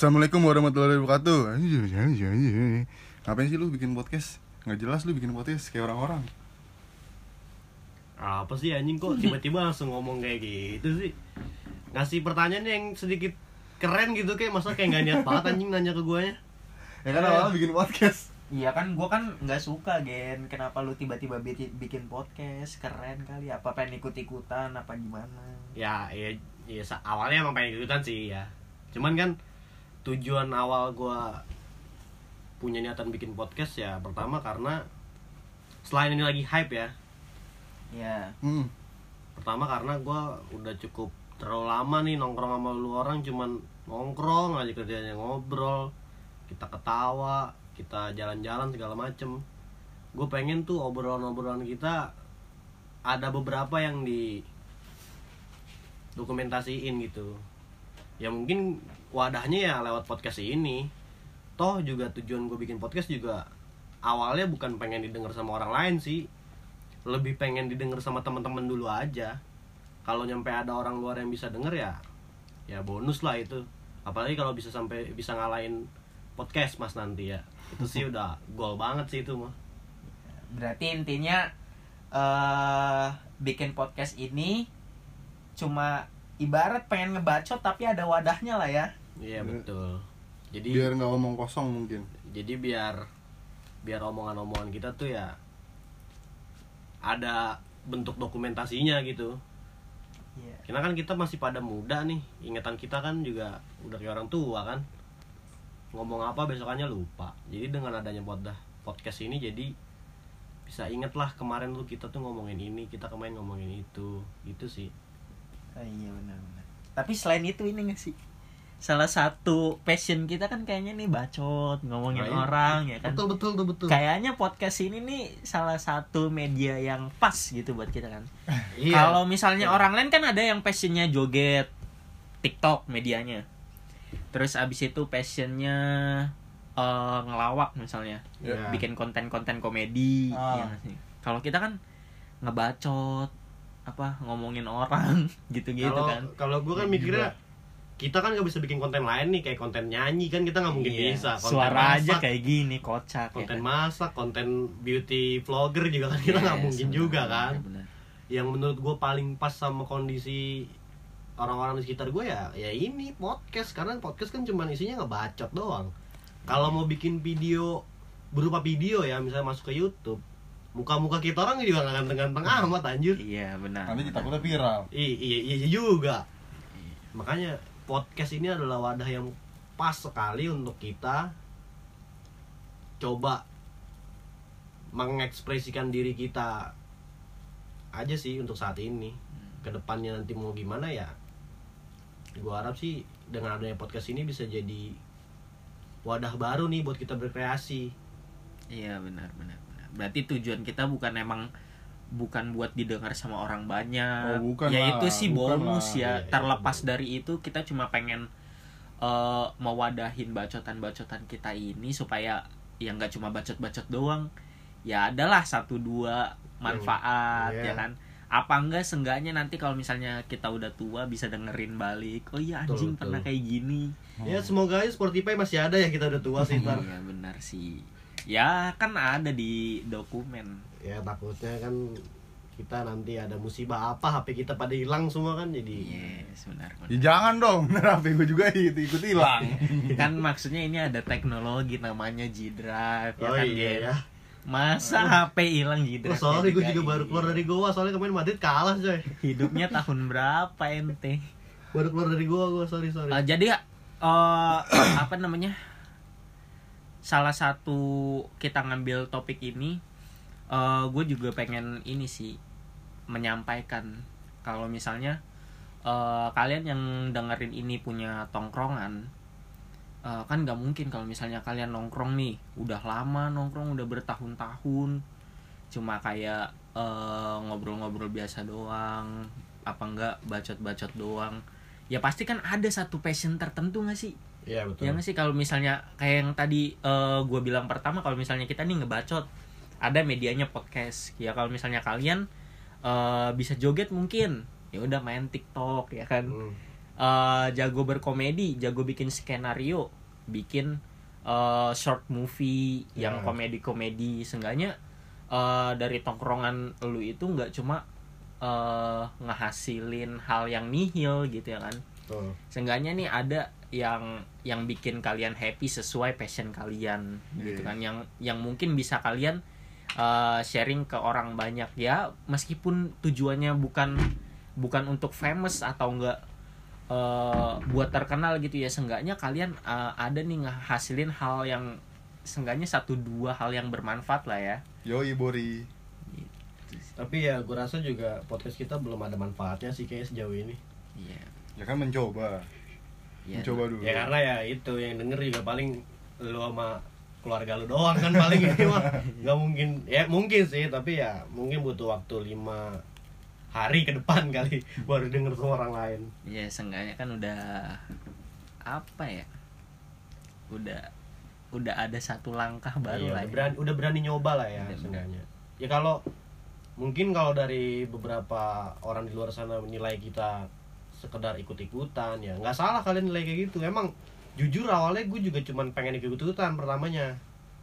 Assalamualaikum warahmatullahi wabarakatuh. Ngapain sih lu bikin podcast? Nggak jelas lu bikin podcast kayak orang-orang. apa sih anjing kok tiba-tiba langsung ngomong kayak gitu sih? Ngasih pertanyaan yang sedikit keren gitu kayak masa kayak nggak niat banget anjing nanya ke guanya. Ya kan awalnya bikin podcast. Iya kan gua kan nggak suka gen. Kenapa lu tiba-tiba bikin, podcast? Keren kali. Apa pengen ikut-ikutan? Apa gimana? Ya ya ya awalnya emang pengen ikutan sih ya. Cuman kan tujuan awal gua punya niatan bikin podcast ya pertama karena selain ini lagi hype ya. Ya Hmm. pertama karena gua udah cukup terlalu lama nih nongkrong sama lu orang cuman nongkrong aja kerjanya ngobrol kita ketawa kita jalan-jalan segala macem. Gue pengen tuh obrolan-obrolan kita ada beberapa yang di dokumentasiin gitu ya mungkin wadahnya ya lewat podcast ini. Toh juga tujuan gue bikin podcast juga awalnya bukan pengen didengar sama orang lain sih. Lebih pengen didengar sama teman-teman dulu aja. Kalau nyampe ada orang luar yang bisa denger ya ya bonus lah itu. Apalagi kalau bisa sampai bisa ngalahin podcast mas nanti ya. Itu sih udah goal banget sih itu mah. Berarti intinya eh bikin podcast ini cuma ibarat pengen ngebacot tapi ada wadahnya lah ya. Iya betul. Jadi Biar nggak ngomong kosong mungkin. jadi biar biar omongan-omongan kita tuh ya ada bentuk dokumentasinya gitu. Iya. karena kan kita masih pada muda nih ingatan kita kan juga udah kayak orang tua kan. Ngomong apa besokannya lupa. Jadi dengan adanya podah podcast ini jadi bisa inget lah kemarin tuh kita tuh ngomongin ini kita kemarin ngomongin itu. Gitu sih Oh, iya benar-benar tapi selain itu ini gak sih salah satu passion kita kan kayaknya nih bacot ngomongin Nah, iya. orang ya kan betul betul betul betul kayaknya podcast ini nih salah satu media yang pas gitu buat kita kan iya. Kalau misalnya Iya. orang lain kan ada yang passionnya joget, TikTok medianya. Terus abis itu passionnya eh, ngelawak misalnya, Iya. bikin konten-konten komedi. Ah. ya? Kalau kita kan ngebacot, apa ngomongin orang gitu-gitu kan. kalau gue kan Iya mikirnya kita kan nggak bisa bikin konten lain nih kayak konten nyanyi kan kita nggak mungkin Iya, bisa konten Suara aja masak, kayak gini kocak konten ya kan. masak konten beauty vlogger juga kan kita nggak Yes, mungkin benar, juga benar, kan benar. yang menurut gue paling pas sama kondisi orang-orang di sekitar gue ya ya ini podcast karena podcast kan cuma isinya ngebacot doang kalau mau bikin video berupa video ya misalnya masuk ke YouTube muka-muka kita orang juga nggak ganteng-ganteng amat anjir. Iya benar. Nanti kita takutnya viral. I- iya iya juga. Makanya podcast ini adalah wadah yang pas sekali untuk kita coba mengekspresikan diri kita aja sih untuk saat ini. Ke depannya nanti mau gimana ya gua harap sih dengan adanya podcast ini bisa jadi wadah baru nih buat kita berkreasi. Iya benar benar. Berarti tujuan kita bukan emang bukan buat didengar sama orang banyak. Oh, bukan ya lah, itu sih bukan bonus lah. ya. Iya, Terlepas benar. dari itu kita cuma pengen eh mewadahin bacotan-bacotan kita ini supaya yang nggak cuma bacot-bacot doang. Ya adalah satu dua manfaat Iya. ya kan. Apa enggak seenggaknya nanti kalau misalnya kita udah tua bisa dengerin balik. Oh iya Betul, anjing betul. pernah kayak gini. ya semoga aja Spotify masih ada ya kita udah tua sih Iya benar sih. Ya kan ada di dokumen. ya takutnya kan kita nanti ada musibah apa HP kita pada hilang semua kan jadi Yes, benar. benar. Ya jangan dong, bener HP gue juga ikut ikut hilang. kan maksudnya ini ada teknologi namanya G Drive ya oh kan iya ya Masa HP hilang G Oh, sorry gue juga baru keluar dari Goa soalnya kemarin Madrid kalah coy Hidupnya tahun berapa ente? baru keluar dari Goa gue sorry sorry Eh, jadi eh apa namanya? Salah satu kita ngambil topik ini eh gue juga pengen ini sih menyampaikan. Kalau misalnya eh kalian yang dengerin ini punya tongkrongan eh, kan nggak mungkin kalau misalnya kalian nongkrong nih udah lama nongkrong udah bertahun-tahun cuma kayak eh, ngobrol-ngobrol biasa doang apa enggak bacot-bacot doang. Ya pasti kan ada satu passion tertentu nggak sih iya betul. Ya nggak sih? Kalau misalnya kayak yang tadi gue bilang pertama kalau misalnya kita nih ngebacot ada medianya podcast. Ya kalau misalnya kalian eh, bisa joget mungkin. Ya udah main TikTok ya kan? Hmm. eh, jago berkomedi jago bikin skenario bikin eh, short movie yang Ya. komedi-komedi. Seenggaknya eh, dari tongkrongan lu itu nggak cuma eh, ngehasilin hal yang nihil gitu ya kan Tuh. seenggaknya nih ada yang yang bikin kalian happy sesuai passion kalian gitu Iya. kan yang yang mungkin bisa kalian uh, sharing ke orang banyak ya meskipun tujuannya bukan bukan untuk famous atau enggak uh, buat terkenal gitu ya seenggaknya kalian uh, ada nih ngehasilin hal yang seenggaknya satu dua hal yang bermanfaat lah ya Yoi Bori. Tapi ya gue rasa juga podcast kita belum ada manfaatnya sih kayak sejauh ini. iya Ya kan mencoba. iya. Mencoba dulu. Ya karena ya itu yang denger juga paling lu sama keluarga lu doang kan paling ini mah nggak mungkin ya mungkin sih tapi ya mungkin butuh waktu lima hari ke depan kali baru denger sama orang lain ya seenggaknya kan udah apa ya udah udah ada satu langkah baru Iya, lah udah ya. berani udah berani nyoba lah ya Udah seenggaknya ya kalau mungkin kalau dari beberapa orang di luar sana menilai kita sekedar ikut-ikutan ya. Nggak salah kalian nilai kayak gitu. Emang jujur awalnya gue juga cuman pengen ikut-ikutan pertamanya.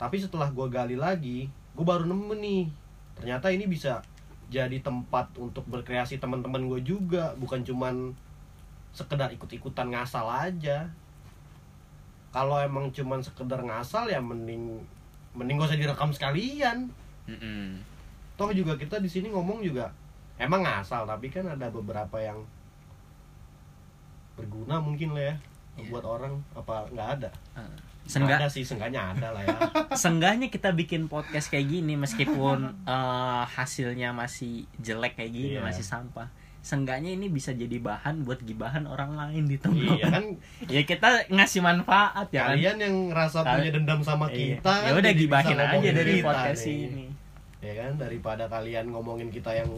Tapi setelah gue gali lagi gue baru nemu nih ternyata ini bisa jadi tempat untuk berkreasi teman-teman gue juga. Bukan cuman sekedar ikut-ikutan ngasal aja. Kalau emang cuman sekedar ngasal ya mending mending gak usah direkam sekalian. Mm-mm. toh juga kita di sini ngomong juga emang ngasal tapi kan ada beberapa yang berguna mungkin lah ya Iya. buat orang apa nggak ada Nggak Seenggak, ada sih senggaknya ada lah ya seenggaknya kita bikin podcast kayak gini meskipun eh, hasilnya masih jelek kayak gini Iya. masih sampah seenggaknya ini bisa jadi bahan buat gibahan orang lain di iya tongkrongan kan ya kita ngasih manfaat ya kan kalian yang ngerasa Kali- punya dendam sama Iya. kita ya kan udah gibahin aja dari kita podcast nih. ini ya kan daripada kalian ngomongin kita yang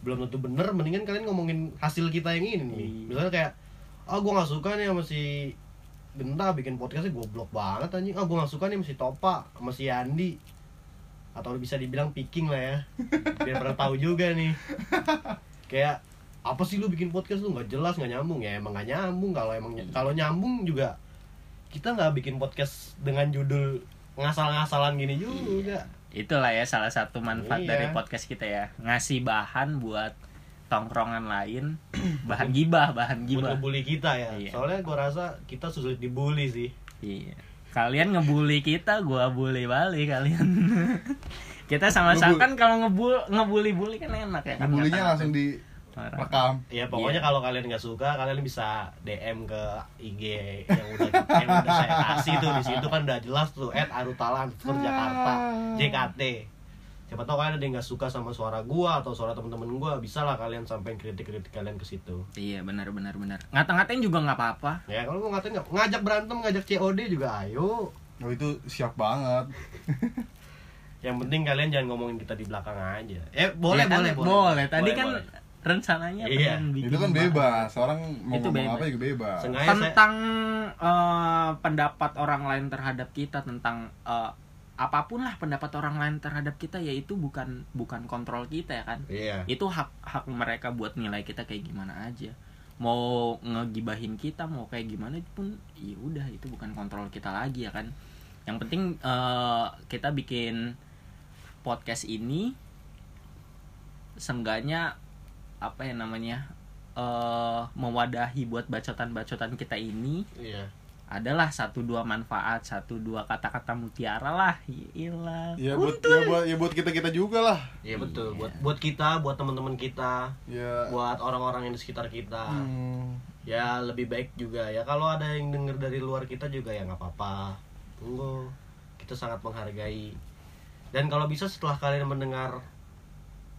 belum tentu bener mendingan kalian ngomongin hasil kita yang ini nih Iya. misalnya kayak ah gue nggak suka nih sama si Genta bikin podcastnya goblok banget anjing. Ah gue nggak suka nih sama si Topa sama si Andi. Atau bisa dibilang picking lah ya. Biar pernah tahu juga nih. Kayak apa sih lu bikin podcast? Lu nggak jelas nggak nyambung. Ya emang nggak nyambung. Kalau emang ny- kalau nyambung juga kita nggak bikin podcast dengan judul ngasal-ngasalan gini juga. Itulah ya salah satu manfaat Iya. dari podcast kita ya. Ngasih bahan buat tongkrongan lain bahan gibah bahan buat gibah. ngebully kita ya. Iya. soalnya gue rasa kita sulit dibully sih. Iya. Kalian ngebully kita gua bully balik kalian. Kita sama-sama kan kalau ngebul ngebully bully kan enak ya kan langsung di rekam. ya pokoknya Iya. kalau kalian nggak suka kalian bisa DM ke IG yang udah yang udah saya kasih tuh. Di situ kan udah jelas tuh @arutalan Jakarta JKT siapa tahu kalian ada yang nggak suka sama suara gua atau suara temen-temen gua bisa lah kalian sampein kritik-kritik kalian ke situ iya benar benar benar ngata-ngatain juga nggak apa-apa ya kalau mau ngatain ngajak berantem ngajak COD juga ayo Oh itu siap banget. yang penting kalian jangan ngomongin kita di belakang aja eh boleh Ya kan, boleh, boleh tadi Boleh, kan boleh. rencananya Iya. pengen bikin itu kan bahan. bebas. Orang mau Itu ngomong bebas. apa juga bebas. Sengaja saya- tentang eh, pendapat orang lain terhadap kita tentang eh, apa pun lah pendapat orang lain terhadap kita yaitu bukan bukan kontrol kita ya kan? Iya. Itu hak hak mereka buat nilai kita kayak gimana aja. Mau ngegibahin kita mau kayak gimana pun ya udah itu bukan kontrol kita lagi ya kan? Yang penting eh, kita bikin podcast ini seenggaknya apa ya namanya eh mewadahi buat bacotan-bacotan kita ini. Iya adalah satu dua manfaat satu dua kata-kata mutiara lah Iyalah. Ya buat ya buat ya buat kita kita juga lah. iya betul Iya. buat buat kita buat teman-teman kita Ya. buat orang-orang yang di sekitar kita Hmm. ya lebih baik juga ya kalau ada yang denger dari luar kita juga ya nggak apa-apa tunggu kita sangat menghargai dan kalau bisa setelah kalian mendengar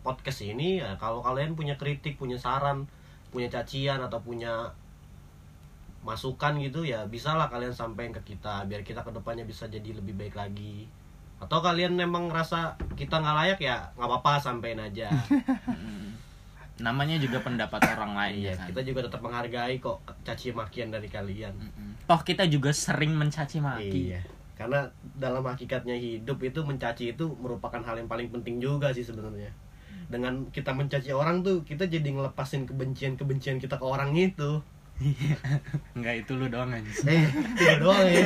podcast ini ya kalau kalian punya kritik punya saran punya cacian atau punya masukan gitu ya bisalah kalian sampaikan ke kita biar kita ke depannya bisa jadi lebih baik lagi atau kalian memang ngerasa kita nggak layak ya nggak apa-apa sampein aja namanya juga pendapat orang lain ya kan kita juga tetap menghargai kok caci makian dari kalian toh kita juga sering mencaci maki Iya. Karena dalam hakikatnya hidup itu mencaci itu merupakan hal yang paling penting juga sih sebenarnya. Dengan kita mencaci orang tuh kita jadi ngelepasin kebencian-kebencian kita ke orang itu. Enggak itu lu doang anjing. eh itu doang ya.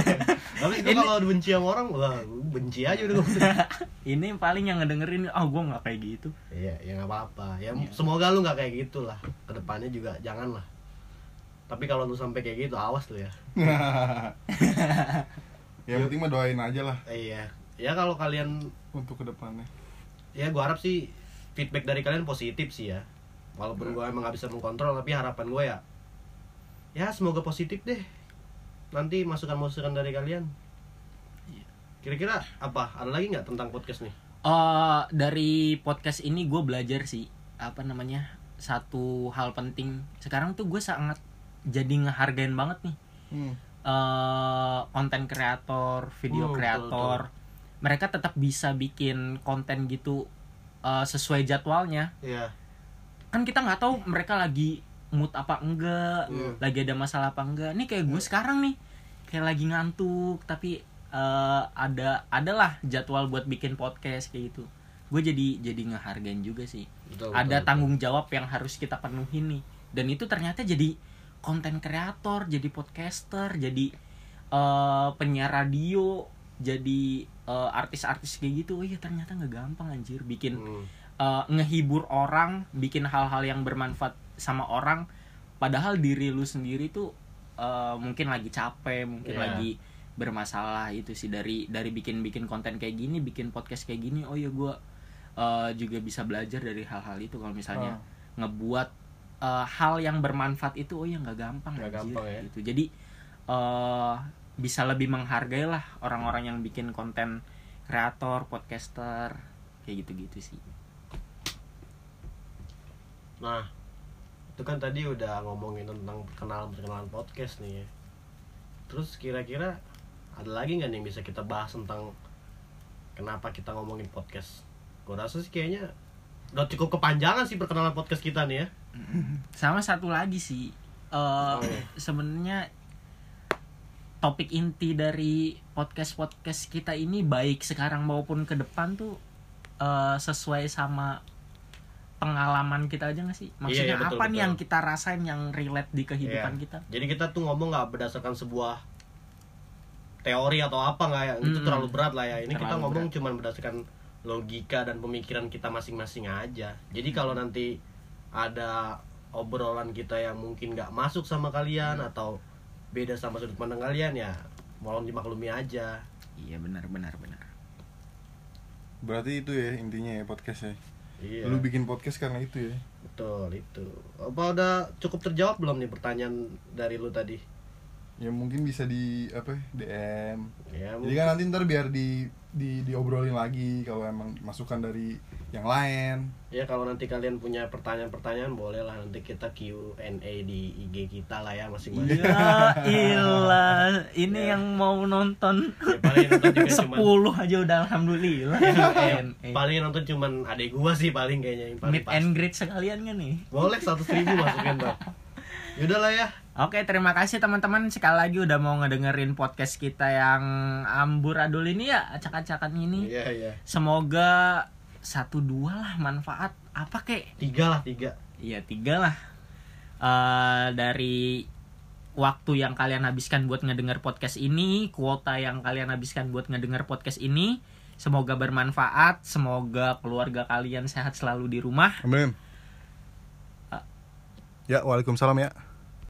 Tapi itu kalau benci sama orang wah benci aja udah Ini paling yang ngedengerin oh gua nggak kayak gitu. iya ya nggak apa-apa. Ya semoga lu nggak kayak gitu lah. Ke depannya juga jangan lah tapi kalau lu sampai kayak gitu awas tuh ya. Ya penting mah doain aja lah. Iya. Ya kalau kalian untuk ke depannya ya gua harap sih feedback dari kalian positif sih ya. Walaupun gua emang nggak bisa mengkontrol tapi harapan gue ya ya semoga positif deh nanti masukan-masukan dari kalian kira-kira apa ada lagi nggak tentang podcast nih Eh dari podcast ini gue belajar sih apa namanya satu hal penting. Sekarang tuh gue sangat jadi ngehargain banget nih hmm. eh konten kreator, video Hmm, kreator. Mereka tetap bisa bikin konten gitu eh, sesuai jadwalnya. Iya Kan kita nggak tahu mereka lagi mood apa enggak, Iya. lagi ada masalah apa enggak. Nih kayak gue sekarang nih kayak lagi ngantuk tapi eh, ada adalah jadwal buat bikin podcast kayak gitu. Gue jadi jadi ngehargain juga sih. betul, ada betul, tanggung jawab yang harus kita penuhin nih. Dan itu ternyata jadi konten kreator, jadi podcaster, jadi eh, penyiar radio, jadi eh, artis-artis kayak gitu. Oh iya ternyata nggak gampang anjir bikin Hmm. eh, ngehibur orang, bikin hal-hal yang bermanfaat sama orang. Padahal diri lu sendiri tuh eh, mungkin lagi capek, mungkin Iya. lagi bermasalah itu sih dari dari bikin-bikin konten kayak gini, bikin podcast kayak gini. Oh ya gua eh, juga bisa belajar dari hal-hal itu kalau misalnya Ah. ngebuat eh, hal yang bermanfaat itu oh ya nggak gampang Nggak gampang ya. gitu. Jadi eh bisa lebih menghargai lah orang-orang yang bikin konten kreator, podcaster kayak gitu-gitu sih. Nah, itu kan tadi udah ngomongin tentang perkenalan perkenalan podcast nih ya. Terus kira-kira ada lagi nggak nih yang bisa kita bahas tentang kenapa kita ngomongin podcast? Gue rasa sih kayaknya udah cukup kepanjangan sih perkenalan podcast kita nih ya. Sama satu lagi sih eh Oh, iya. sebenarnya topik inti dari podcast podcast kita ini baik sekarang maupun ke depan tuh eh, sesuai sama pengalaman kita aja gak sih? Maksudnya Iya, iya, betul, apa nih betul. yang kita rasain yang relate di kehidupan Iya. kita? Jadi kita tuh ngomong nggak berdasarkan sebuah teori atau apa nggak ya? Itu Mm-mm. terlalu berat lah ya. Ini kita Terlalu ngomong cuman berdasarkan logika dan pemikiran kita masing-masing aja. Jadi kalau nanti ada obrolan kita yang mungkin nggak masuk sama kalian atau beda sama sudut pandang kalian ya, mohon dimaklumi aja. Iya benar benar benar. berarti itu ya intinya ya podcast ya Iya. lu bikin podcast karena itu ya Betul itu. Apa udah cukup terjawab belum nih pertanyaan dari lu tadi? Ya mungkin bisa di apa ya, DM Ya, jadi kan nanti ntar biar di di diobrolin lagi kalau emang masukan dari yang lain Ya kalau nanti kalian punya pertanyaan-pertanyaan boleh lah nanti kita Q&A di IG kita lah ya masing-masing. Ya ilah, ini Ya. yang mau nonton Ya, paling nonton juga cuman 10 aja udah alhamdulillah. ya, paling nonton cuman adek gua sih paling kayaknya yang paling Meet pas. and greet sekalian kan nih. Boleh seratus ribu masukin tuh. Yaudah lah ya. Oke, terima kasih teman-teman sekali lagi udah mau ngedengerin podcast kita yang amburadul ini ya, acak-acakan ini. Iya iya. Semoga satu dua lah manfaat apa kek? Tiga lah tiga. Iya tiga lah. Eh dari waktu yang kalian habiskan buat ngedenger podcast ini, kuota yang kalian habiskan buat ngedenger podcast ini, semoga bermanfaat, semoga keluarga kalian sehat selalu di rumah. Amin Ah. ya waalaikumsalam ya